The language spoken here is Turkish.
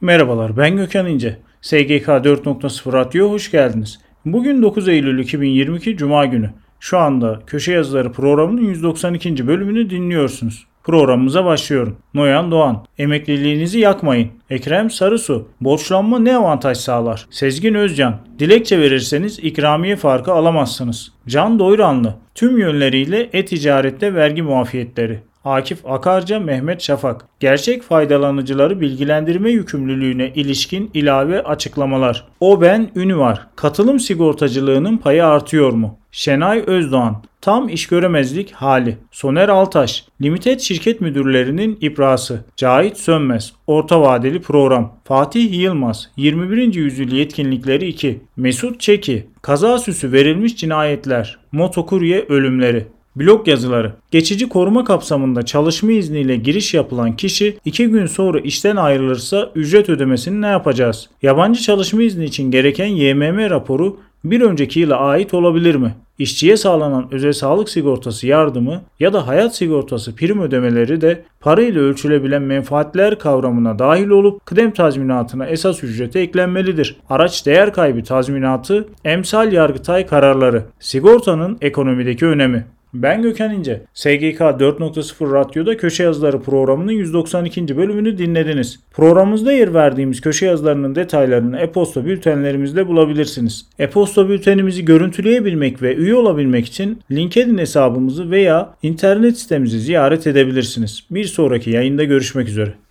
Merhabalar ben Gökhan İnce. SGK 4.0 Radyo'ya hoş geldiniz. Bugün 9 Eylül 2022 Cuma günü. Şu anda Köşe Yazıları programının 192. bölümünü dinliyorsunuz. Programımıza başlıyorum. Noyan Doğan, emekliliğinizi yakmayın. Ekrem Sarısu, borçlanma ne avantaj sağlar? Sezgin Özcan, dilekçe verirseniz ikramiye farkı alamazsınız. Can Doyranlı, tüm yönleriyle e-ticarette vergi muafiyetleri. Akif Akarca, Mehmet Şafak. Gerçek faydalanıcıları bilgilendirme yükümlülüğüne ilişkin ilave açıklamalar. O ben ünü var. Katılım sigortacılığının payı artıyor mu? Şenay Özdoğan. Tam iş göremezlik hali. Soner Altaş. Limited şirket müdürlerinin ibrası. Cahit Sönmez. Orta vadeli program. Fatih Yılmaz. 21. yüzyıl yetkinlikleri 2. Mesut Çeki. Kaza süsü verilmiş cinayetler. Motokurye ölümleri. Blog yazıları. Geçici koruma kapsamında çalışma izniyle giriş yapılan kişi 2 gün sonra işten ayrılırsa ücret ödemesini ne yapacağız? Yabancı çalışma izni için gereken YMM raporu bir önceki yıla ait olabilir mi? İşçiye sağlanan özel sağlık sigortası yardımı ya da hayat sigortası prim ödemeleri de parayla ölçülebilen menfaatler kavramına dahil olup kıdem tazminatına esas ücrete eklenmelidir. Araç değer kaybı tazminatı, emsal yargıtay kararları, sigortanın ekonomideki önemi. Ben Gökhan İnce. SGK 4.0 Radyo'da Köşe Yazıları programının 192. bölümünü dinlediniz. Programımızda yer verdiğimiz köşe yazılarının detaylarını e-posta bültenlerimizde bulabilirsiniz. E-posta bültenimizi görüntüleyebilmek ve üye olabilmek için LinkedIn hesabımızı veya internet sitemizi ziyaret edebilirsiniz. Bir sonraki yayında görüşmek üzere.